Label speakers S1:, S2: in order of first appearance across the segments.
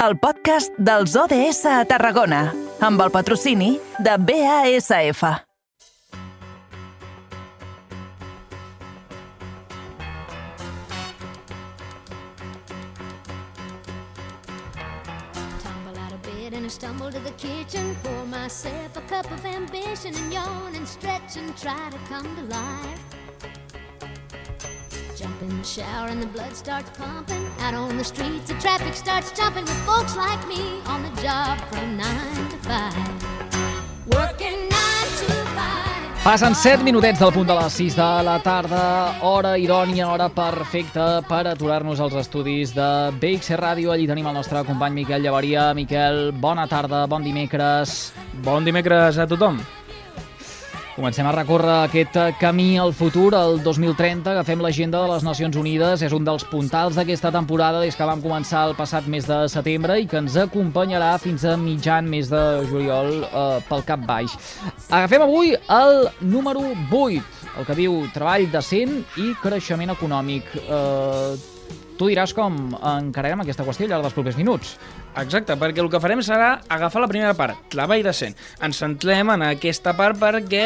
S1: el podcast dels ODS a Tarragona, amb el patrocini de BASF.
S2: Stumble to the kitchen. Pour myself a cup of ambition and yawn and stretch and try to come to life. Jump in the shower and the blood starts pumping. Out on the streets, the traffic starts jumping with folks like me on the job from 9 to 5. Working 9 to 5.
S3: Passen 7 minutets del punt de les 6 de la tarda, hora idònia, hora perfecta per aturar-nos als estudis de BXC Ràdio. Allí tenim el nostre company Miquel Llevaria. Miquel, bona tarda, bon dimecres.
S4: Bon dimecres a tothom.
S3: Comencem a recórrer aquest eh, camí al futur, el 2030. Agafem l'agenda de les Nacions Unides. És un dels puntals d'aquesta temporada des que vam començar el passat mes de setembre i que ens acompanyarà fins a mitjan mes de juliol eh, pel cap baix. Agafem avui el número 8, el que diu treball decent i creixement econòmic. Eh, tu diràs com encararem aquesta qüestió al llarg dels propers minuts.
S4: Exacte, perquè el que farem serà agafar la primera part, treball decent. Ens centrem en aquesta part perquè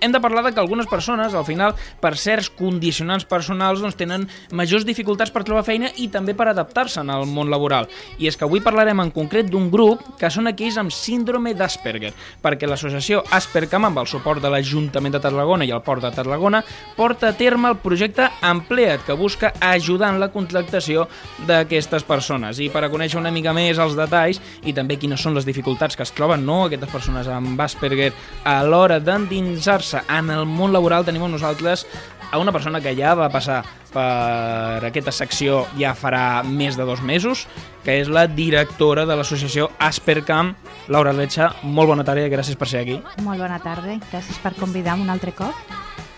S4: hem de parlar de que algunes persones, al final, per certs condicionants personals, doncs, tenen majors dificultats per trobar feina i també per adaptar-se al món laboral. I és que avui parlarem en concret d'un grup que són aquells amb síndrome d'Asperger, perquè l'associació Aspercam, amb el suport de l'Ajuntament de Tarragona i el Port de Tarragona, porta a terme el projecte Emplea't, que busca ajudar en la contractació d'aquestes persones. I per a conèixer una mica més els detalls i també quines són les dificultats que es troben no, aquestes persones amb Asperger a l'hora d'endinsar-se en el món laboral tenim amb nosaltres a una persona que ja va passar per aquesta secció ja farà més de dos mesos, que és la directora de l'associació Aspercam, Laura Letxa. Molt bona tarda i gràcies per ser aquí.
S5: Molt bona tarda, gràcies per convidar-me un altre cop.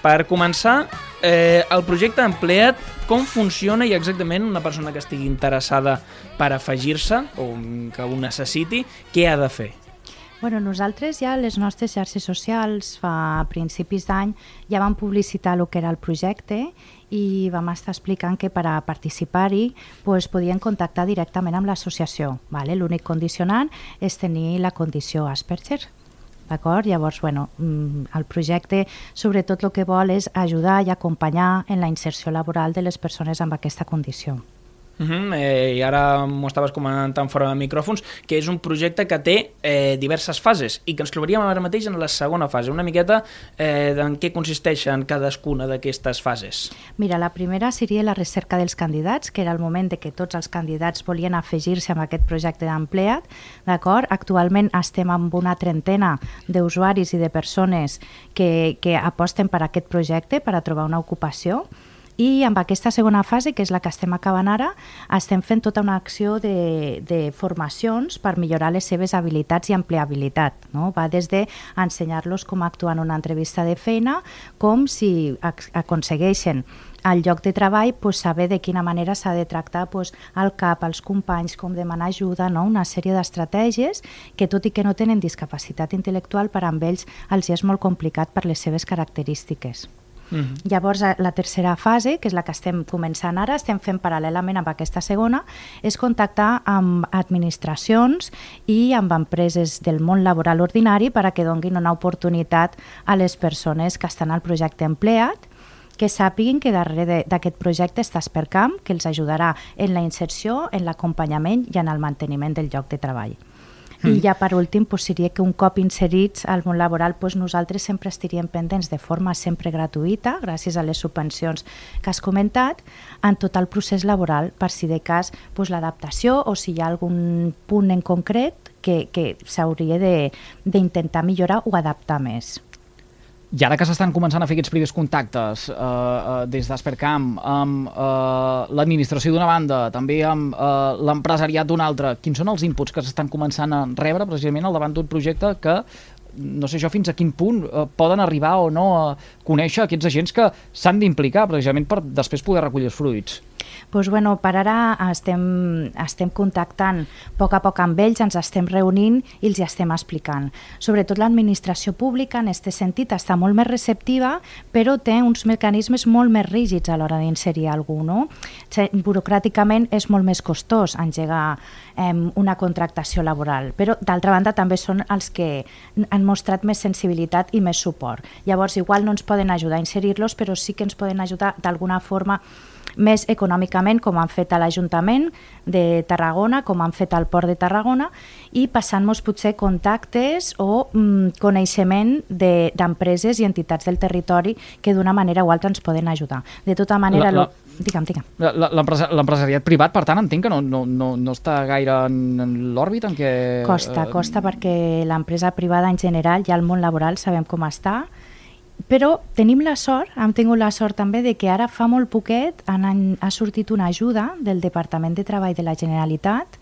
S4: Per començar, eh, el projecte Emplea't, com funciona i exactament una persona que estigui interessada per afegir-se o que ho necessiti, què ha de fer?
S5: Bueno, nosaltres ja a les nostres xarxes socials fa principis d'any ja vam publicitar el que era el projecte i vam estar explicant que per a participar-hi pues, podien contactar directament amb l'associació. Vale? L'únic condicionant és tenir la condició Asperger. D'acord? Llavors, bueno, mm, el projecte sobretot el que vol és ajudar i acompanyar en la inserció laboral de les persones amb aquesta condició.
S4: Uh -huh, eh, I ara m'ho estaves comentant fora de micròfons, que és un projecte que té eh, diverses fases i que ens trobaríem ara mateix en la segona fase. Una miqueta eh, en què consisteixen cadascuna d'aquestes fases.
S5: Mira, la primera seria la recerca dels candidats, que era el moment de que tots els candidats volien afegir-se amb aquest projecte d'empleat. D'acord? Actualment estem amb una trentena d'usuaris i de persones que, que aposten per aquest projecte, per a trobar una ocupació, i amb aquesta segona fase, que és la que estem acabant ara, estem fent tota una acció de, de formacions per millorar les seves habilitats i empleabilitat. No? Va des de ensenyar-los com actuar en una entrevista de feina, com si ac aconsegueixen al lloc de treball pues, saber de quina manera s'ha de tractar pues, el cap, els companys, com demanar ajuda, no? una sèrie d'estratègies que tot i que no tenen discapacitat intel·lectual, per amb ells els és molt complicat per les seves característiques. Uh -huh. Llavors, la tercera fase, que és la que estem començant ara, estem fent paral·lelament amb aquesta segona, és contactar amb administracions i amb empreses del món laboral ordinari per a que donguin una oportunitat a les persones que estan al projecte empleat que sàpiguin que darrere d'aquest projecte està Espercamp, que els ajudarà en la inserció, en l'acompanyament i en el manteniment del lloc de treball. Mm. I ja per últim pues, seria que un cop inserits al món laboral pues, nosaltres sempre estaríem pendents de forma sempre gratuïta, gràcies a les subvencions que has comentat, en tot el procés laboral, per si de cas pues, l'adaptació o si hi ha algun punt en concret que, que s'hauria d'intentar millorar o adaptar més.
S3: I ara que s'estan començant a fer aquests primers contactes eh, eh, des d'Aspercamp amb eh, l'administració d'una banda, també amb eh, l'empresariat d'una altra, quins són els inputs que s'estan començant a rebre precisament al davant d'un projecte que no sé jo fins a quin punt eh, poden arribar o no a conèixer aquests agents que s'han d'implicar precisament per després poder recollir els fruits
S5: pues bueno, per ara estem, estem contactant a poc a poc amb ells, ens estem reunint i els estem explicant. Sobretot l'administració pública en aquest sentit està molt més receptiva, però té uns mecanismes molt més rígids a l'hora d'inserir algú. No? Burocràticament és molt més costós engegar eh, una contractació laboral, però d'altra banda també són els que han mostrat més sensibilitat i més suport. Llavors, igual no ens poden ajudar a inserir-los, però sí que ens poden ajudar d'alguna forma més econòmicament, com han fet a l'Ajuntament de Tarragona, com han fet al Port de Tarragona, i passant-nos potser contactes o mm, coneixement d'empreses de, i entitats del territori que d'una manera o altra ens poden ajudar. De tota manera... La, la... Digue'm, digue'm.
S3: L'empresariat privat, per tant, entenc que no, no, no, no està gaire en, en l'òrbit en què...
S5: Costa, costa perquè l'empresa privada en general i el món laboral sabem com està, però tenim la sort, hem tingut la sort també de que ara fa molt poquet han, ha sortit una ajuda del Departament de Treball de la Generalitat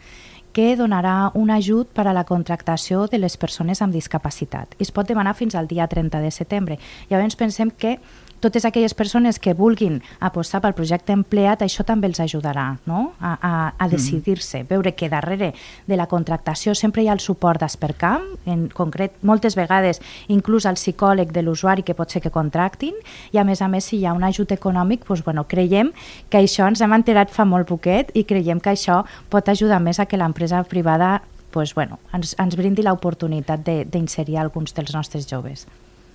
S5: que donarà un ajut per a la contractació de les persones amb discapacitat. Es pot demanar fins al dia 30 de setembre. Llavors pensem que totes aquelles persones que vulguin apostar pel projecte empleat, això també els ajudarà no? a, a, a mm-hmm. decidir-se, veure que darrere de la contractació sempre hi ha el suport d'Espercam, en concret moltes vegades inclús el psicòleg de l'usuari que pot ser que contractin i a més a més si hi ha un ajut econòmic, doncs, bueno, creiem que això ens hem enterat fa molt poquet i creiem que això pot ajudar més a que l'empresa privada doncs, bueno, ens, ens brindi l'oportunitat d'inserir alguns dels nostres joves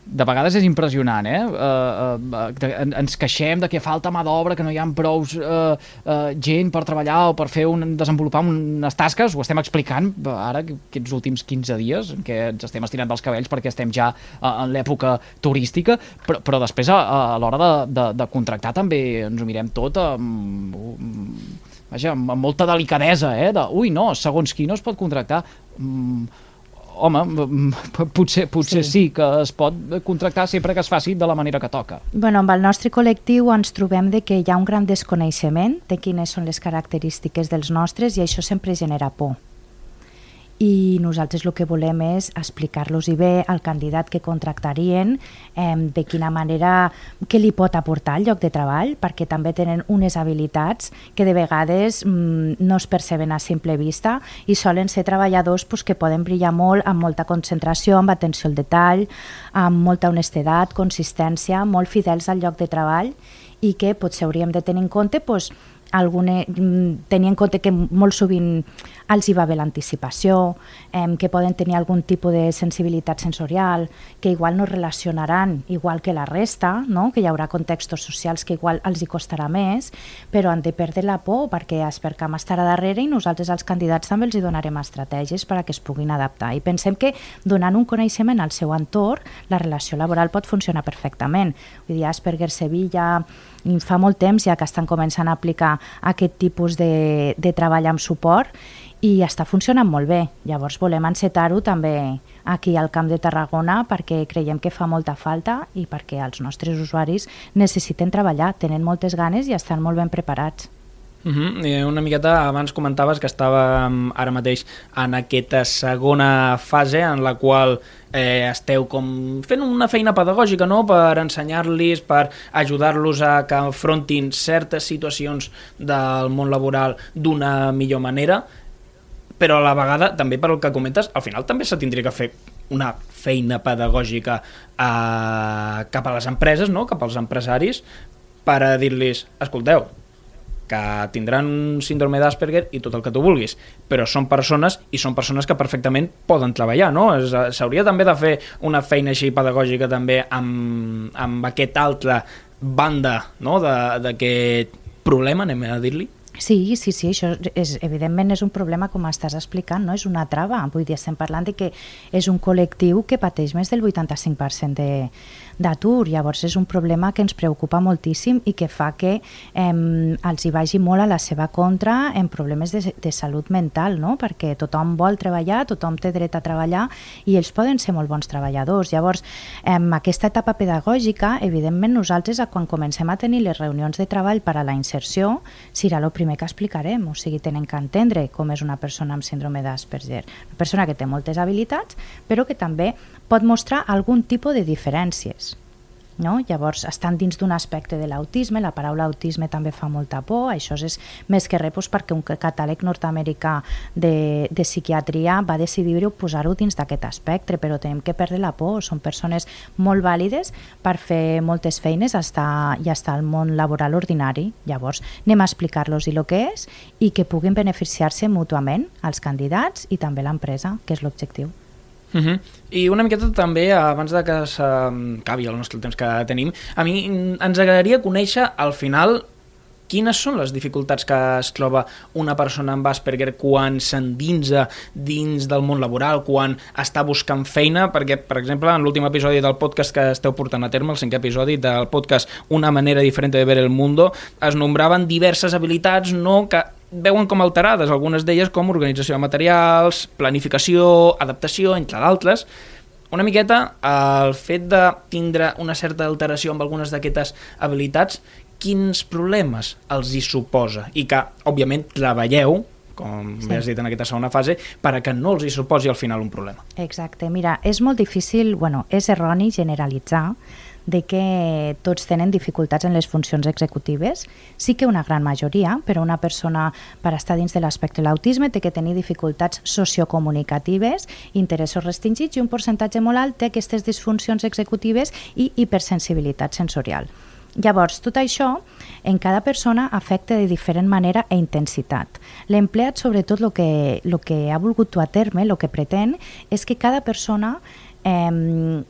S3: de vegades és impressionant, eh? Uh, uh, ens queixem de que falta mà d'obra, que no hi ha prou uh, uh, gent per treballar o per fer un, desenvolupar unes tasques, ho estem explicant ara aquests últims 15 dies, en què ens estem estirant dels cabells perquè estem ja uh, en l'època turística, però, però després a, a l'hora de, de, de contractar també ens ho mirem tot amb, vaja, amb, amb molta delicadesa, eh? De, ui, no, segons qui no es pot contractar... Um, home, potser, potser sí. sí que es pot contractar sempre que es faci de la manera que toca.
S5: Bueno, amb el nostre col·lectiu ens trobem de que hi ha un gran desconeixement de quines són les característiques dels nostres i això sempre genera por i nosaltres el que volem és explicar-los i bé al candidat que contractarien eh, de quina manera, què li pot aportar al lloc de treball, perquè també tenen unes habilitats que de vegades mm, no es perceben a simple vista i solen ser treballadors pues, que poden brillar molt amb molta concentració, amb atenció al detall, amb molta honestedat, consistència, molt fidels al lloc de treball i que potser hauríem de tenir en compte pues, alguna, mm, tenir en compte que molt sovint els hi va bé l'anticipació, eh, que poden tenir algun tipus de sensibilitat sensorial, que igual no relacionaran igual que la resta, no? que hi haurà contextos socials que igual els hi costarà més, però han de perdre la por perquè Espercam estarà darrere i nosaltres els candidats també els hi donarem estratègies per a que es puguin adaptar. I pensem que donant un coneixement al seu entorn, la relació laboral pot funcionar perfectament. Vull dir, Asperger Sevilla fa molt temps ja que estan començant a aplicar aquest tipus de, de treball amb suport i està funcionant molt bé. Llavors volem encetar-ho també aquí al Camp de Tarragona perquè creiem que fa molta falta i perquè els nostres usuaris necessiten treballar, tenen moltes ganes i estan molt ben preparats.
S4: Uh -huh. Una miqueta, abans comentaves que estava ara mateix en aquesta segona fase en la qual eh, esteu com fent una feina pedagògica no? per ensenyar-los, per ajudar-los a que afrontin certes situacions del món laboral d'una millor manera, però a la vegada, també per el que comentes, al final també se tindria que fer una feina pedagògica eh, cap a les empreses, no? cap als empresaris, per dir-los, escolteu, que tindran un síndrome d'Asperger i tot el que tu vulguis, però són persones i són persones que perfectament poden treballar, no? S'hauria també de fer una feina així pedagògica també amb, amb aquest altre banda no? d'aquest problema, anem a dir-li?
S5: Sí, sí, sí, això és, evidentment és un problema com estàs explicant, no? és una trava. Vull dir, estem parlant de que és un col·lectiu que pateix més del 85% de, d'atur. Llavors és un problema que ens preocupa moltíssim i que fa que eh, els hi vagi molt a la seva contra en problemes de, de salut mental, no? perquè tothom vol treballar, tothom té dret a treballar i ells poden ser molt bons treballadors. Llavors, eh, aquesta etapa pedagògica, evidentment nosaltres quan comencem a tenir les reunions de treball per a la inserció, serà el primer que explicarem, o sigui, tenen que entendre com és una persona amb síndrome d'Asperger. Una persona que té moltes habilitats, però que també pot mostrar algun tipus de diferències. No? Llavors, estan dins d'un aspecte de l'autisme, la paraula autisme també fa molta por, això és més que res doncs, perquè un catàleg nord-americà de, de psiquiatria va decidir posar-ho dins d'aquest espectre, però tenim que perdre la por, són persones molt vàlides per fer moltes feines estar, i estar al món laboral ordinari. Llavors, anem a explicar-los el que és i que puguin beneficiar-se mútuament els candidats i també l'empresa, que és l'objectiu.
S4: Uh -huh. I una miqueta també, abans de que s'acabi el nostre temps que tenim, a mi ens agradaria conèixer al final quines són les dificultats que es troba una persona amb Asperger quan s'endinsa dins del món laboral, quan està buscant feina, perquè, per exemple, en l'últim episodi del podcast que esteu portant a terme, el cinquè episodi del podcast Una manera diferent de ver el mundo, es nombraven diverses habilitats no que veuen com alterades, algunes d'elles com organització de materials, planificació, adaptació, entre d'altres. Una miqueta el fet de tindre una certa alteració amb algunes d'aquestes habilitats, quins problemes els hi suposa? I que, òbviament, treballeu com sí. has dit en aquesta segona fase, per a que no els hi suposi al final un problema.
S5: Exacte. Mira, és molt difícil, bueno, és erroni generalitzar, de que tots tenen dificultats en les funcions executives. Sí que una gran majoria, però una persona per estar dins de l'aspecte de l'autisme té que tenir dificultats sociocomunicatives, interessos restringits i un percentatge molt alt té aquestes disfuncions executives i hipersensibilitat sensorial. Llavors, tot això en cada persona afecta de diferent manera e intensitat. L'empleat, sobretot, el que, lo que ha volgut dur a terme, el que pretén, és que cada persona eh,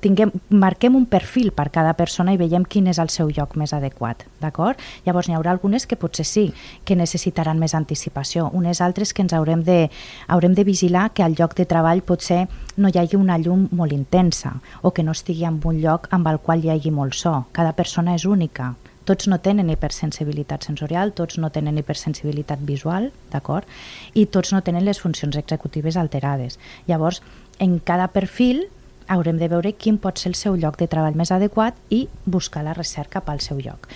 S5: tinguem, marquem un perfil per cada persona i veiem quin és el seu lloc més adequat, d'acord? Llavors n'hi haurà algunes que potser sí, que necessitaran més anticipació, unes altres que ens haurem de, haurem de vigilar que al lloc de treball potser no hi hagi una llum molt intensa o que no estigui en un lloc amb el qual hi hagi molt so. Cada persona és única, tots no tenen hipersensibilitat sensorial, tots no tenen hipersensibilitat visual, d'acord? I tots no tenen les funcions executives alterades. Llavors, en cada perfil haurem de veure quin pot ser el seu lloc de treball més adequat i buscar la recerca pel seu lloc.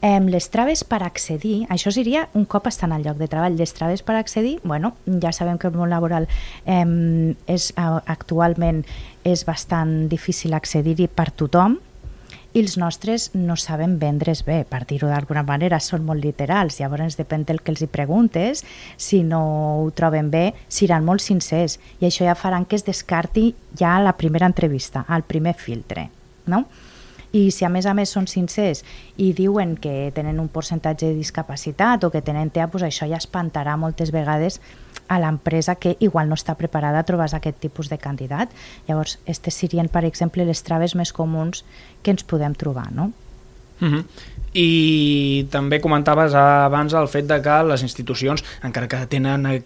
S5: Eh, les traves per accedir, això seria un cop estan al lloc de treball, les traves per accedir, bueno, ja sabem que el món laboral eh, és, actualment és bastant difícil accedir-hi per tothom, i els nostres no saben vendre's bé, per dir-ho d'alguna manera, són molt literals, llavors depèn del que els hi preguntes, si no ho troben bé, seran molt sincers, i això ja faran que es descarti ja a la primera entrevista, al primer filtre, no? I si a més a més són sincers i diuen que tenen un percentatge de discapacitat o que tenen TEA, doncs això ja espantarà moltes vegades a l'empresa que igual no està preparada a trobar aquest tipus de candidat. Llavors, aquestes serien, per exemple, les traves més comuns que ens podem trobar, no?
S4: Mhm. -huh i també comentaves abans el fet de que les institucions, encara que tenen eh,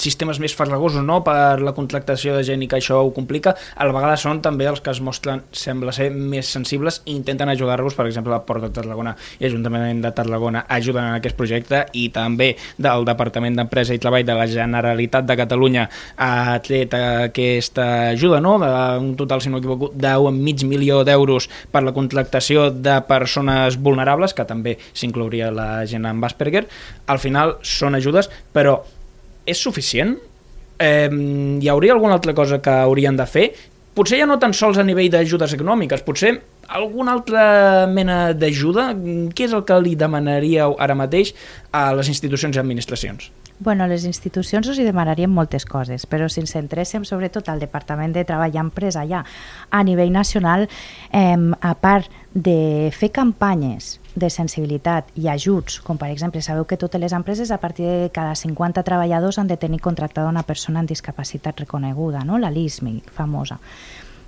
S4: sistemes més farragosos no, per la contractació de gent i que això ho complica, a la vegada són també els que es mostren, sembla ser, més sensibles i intenten ajudar-vos, per exemple, la Port de Tarragona i Ajuntament de Tarragona ajuden en aquest projecte i també del Departament d'Empresa i Treball de la Generalitat de Catalunya ha tret aquesta ajuda, no?, d'un total, si no m'equivoco, d'un mig milió d'euros per la contractació de persones vulnerables, que també s'inclouria la gent amb Asperger, al final són ajudes, però és suficient? Eh, hi hauria alguna altra cosa que haurien de fer? Potser ja no tan sols a nivell d'ajudes econòmiques, potser alguna altra mena d'ajuda? Què és el que li demanaríeu ara mateix a les institucions i administracions?
S5: Bueno, les institucions us hi demanaríem moltes coses, però si ens centréssim sobretot al Departament de Treball i Empresa ja a nivell nacional, eh, a part de fer campanyes de sensibilitat i ajuts, com per exemple, sabeu que totes les empreses a partir de cada 50 treballadors han de tenir contractada una persona amb discapacitat reconeguda, no? la LISMI, famosa.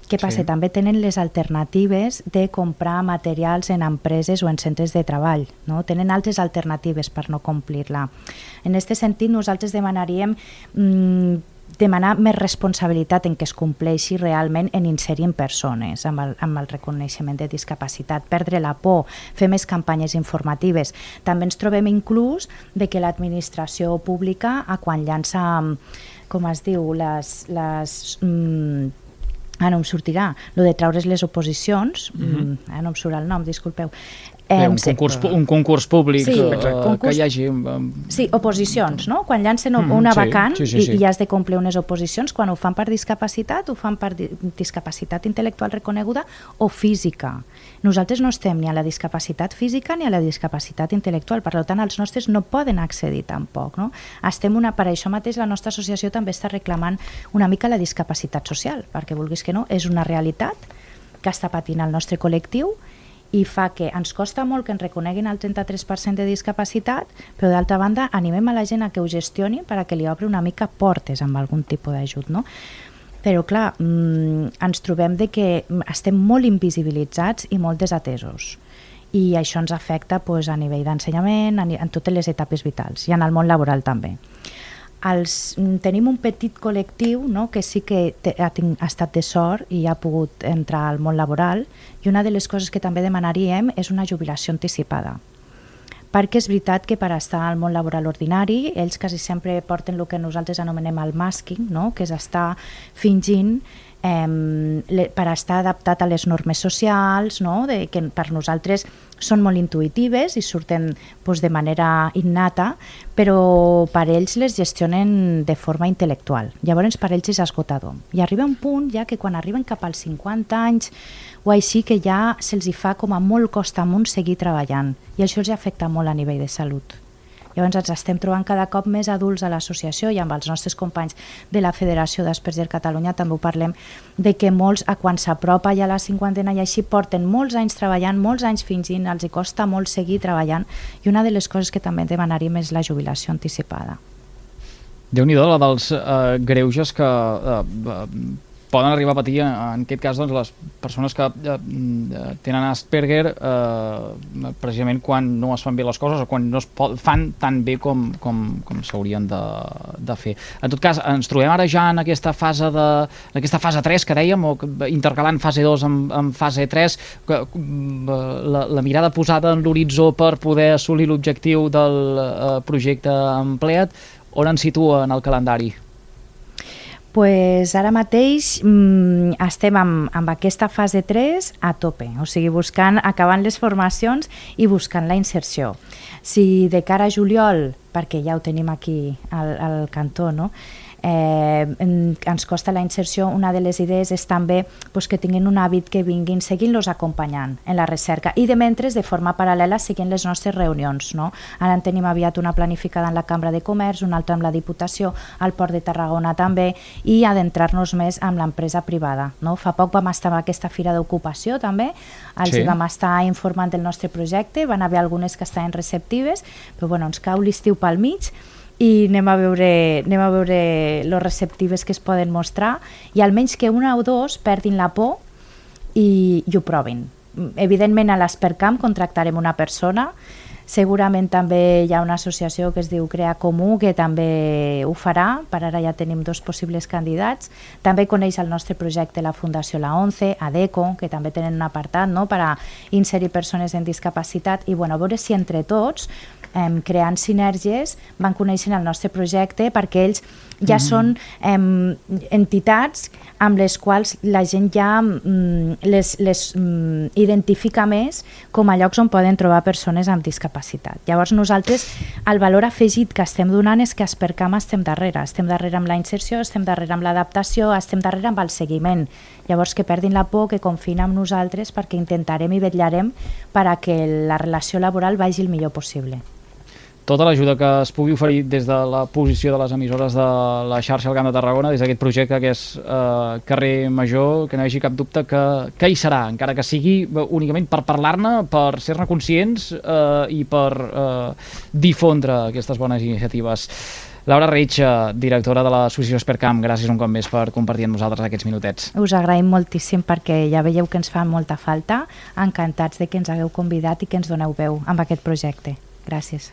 S5: Què passa? Sí. També tenen les alternatives de comprar materials en empreses o en centres de treball. No? Tenen altres alternatives per no complir-la. En aquest sentit, nosaltres demanaríem mmm, demanar més responsabilitat en què es compleixi realment en inserir en persones amb el, amb el reconeixement de discapacitat, perdre la por, fer més campanyes informatives. També ens trobem inclús de que l'administració pública, a quan llança, com es diu, les, les mm, ara no em sortirà, lo de treure's les oposicions, mm -hmm. ara no em surt el nom, disculpeu,
S3: Bé,
S5: Em
S3: un,
S5: sé-
S3: concurs, un concurs públic
S5: Sí,
S3: eh,
S5: exacte.
S3: que
S5: Concurs-
S3: hi hagi... eh,
S5: Sí, oposicions, no? Quan llancen
S3: Mhm,
S5: una
S3: sí,
S5: vacant
S3: sí, sí,
S5: i,
S3: sí.
S5: i has de complir unes oposicions, quan ho fan per discapacitat, ho fan per di discapacitat intel·lectual reconeguda o física. Nosaltres no estem ni a la discapacitat física ni a la discapacitat intel·lectual, per tant els nostres no poden accedir tampoc. No? Estem una, per això mateix la nostra associació també està reclamant una mica la discapacitat social, perquè vulguis que no, és una realitat que està patint el nostre col·lectiu i fa que ens costa molt que ens reconeguin el 33% de discapacitat, però d'altra banda animem a la gent a que ho gestioni per a que li obri una mica portes amb algun tipus d'ajut. No? Però clar, mm, ens trobem de que estem molt invisibilitzats i molt desatesos i això ens afecta pues, a nivell d'ensenyament, en totes les etapes vitals i en el món laboral també. Els, mm, tenim un petit col·lectiu no, que sí que te, ha, tin- ha estat de sort i ha pogut entrar al món laboral i una de les coses que també demanaríem és una jubilació anticipada perquè és veritat que per estar al món laboral ordinari ells quasi sempre porten el que nosaltres anomenem el masking, no? que és estar fingint eh, per estar adaptat a les normes socials, no? de, que per nosaltres són molt intuïtives i surten pues, de manera innata, però per ells les gestionen de forma intel·lectual. Llavors per ells és esgotador. I arriba un punt ja que quan arriben cap als 50 anys o així que ja se'ls fa com a molt costa amunt seguir treballant i això els afecta molt a nivell de salut. Llavors ens estem trobant cada cop més adults a l'associació i amb els nostres companys de la Federació d'Asperger Catalunya també ho parlem, de que molts, a quan s'apropa ja la cinquantena i així, porten molts anys treballant, molts anys fingint, els hi costa molt seguir treballant i una de les coses que també demanaríem és la jubilació anticipada.
S3: Déu-n'hi-do, la dels eh, greuges que eh, eh, poden arribar a patir, en aquest cas, doncs, les persones que eh, mm, tenen Asperger eh, precisament quan no es fan bé les coses o quan no es fan tan bé com, com, com s'haurien de, de fer. En tot cas, ens trobem ara ja en aquesta fase de, en aquesta fase 3 que dèiem, o intercalant fase 2 amb, amb fase 3, que, la, la mirada posada en l'horitzó per poder assolir l'objectiu del eh, projecte empleat, on ens situa en el calendari?
S5: Pues ara mateix mm, estem amb, amb aquesta fase 3 a tope, o sigui, buscant, acabant les formacions i buscant la inserció. Si de cara a juliol, perquè ja ho tenim aquí al, al cantó, no? Eh, en- ens costa la inserció, una de les idees és també pues, que tinguin un hàbit que vinguin seguint-los acompanyant en la recerca i de mentre, de forma paral·lela, seguint les nostres reunions. No? Ara en tenim aviat una planificada en la Cambra de Comerç, una altra amb la Diputació, al Port de Tarragona també, i adentrar-nos més amb l'empresa privada. No? Fa poc vam estar a aquesta fira d'ocupació també, els
S3: sí.
S5: vam estar informant del nostre projecte, van haver algunes que estaven receptives, però bueno, ens cau l'estiu pel mig i anem a veure, anem a veure les receptives que es poden mostrar i almenys que una o dos perdin la por i, i ho provin. Evidentment a l'Espercamp contractarem una persona, segurament també hi ha una associació que es diu Crea Comú que també ho farà, per ara ja tenim dos possibles candidats. També coneix el nostre projecte la Fundació La 11, ADECO, que també tenen un apartat no?, per a inserir persones amb discapacitat i bueno, veure si entre tots em, creant sinergies van coneixent el nostre projecte perquè ells ja mm. són em, entitats amb les quals la gent ja mm, les, les mm, identifica més com a llocs on poden trobar persones amb discapacitat. Llavors nosaltres el valor afegit que estem donant és que a Espercam estem darrere, estem darrere amb la inserció, estem darrere amb l'adaptació, estem darrere amb el seguiment. Llavors que perdin la por, que confin amb nosaltres perquè intentarem i vetllarem per a que la relació laboral vagi el millor possible.
S3: Tota l'ajuda que es pugui oferir des de la posició de les emissores de la xarxa al Camp de Tarragona, des d'aquest projecte que és eh, carrer Major, que no hi hagi cap dubte que, que hi serà, encara que sigui únicament per parlar-ne, per ser-ne conscients eh, i per eh, difondre aquestes bones iniciatives. Laura Reig, eh, directora de l'associació Espercamp, gràcies un cop més per compartir amb nosaltres aquests minutets.
S5: Us agraïm moltíssim perquè ja veieu que ens fa molta falta. Encantats de que ens hagueu convidat i que ens doneu veu amb aquest projecte. Gràcies.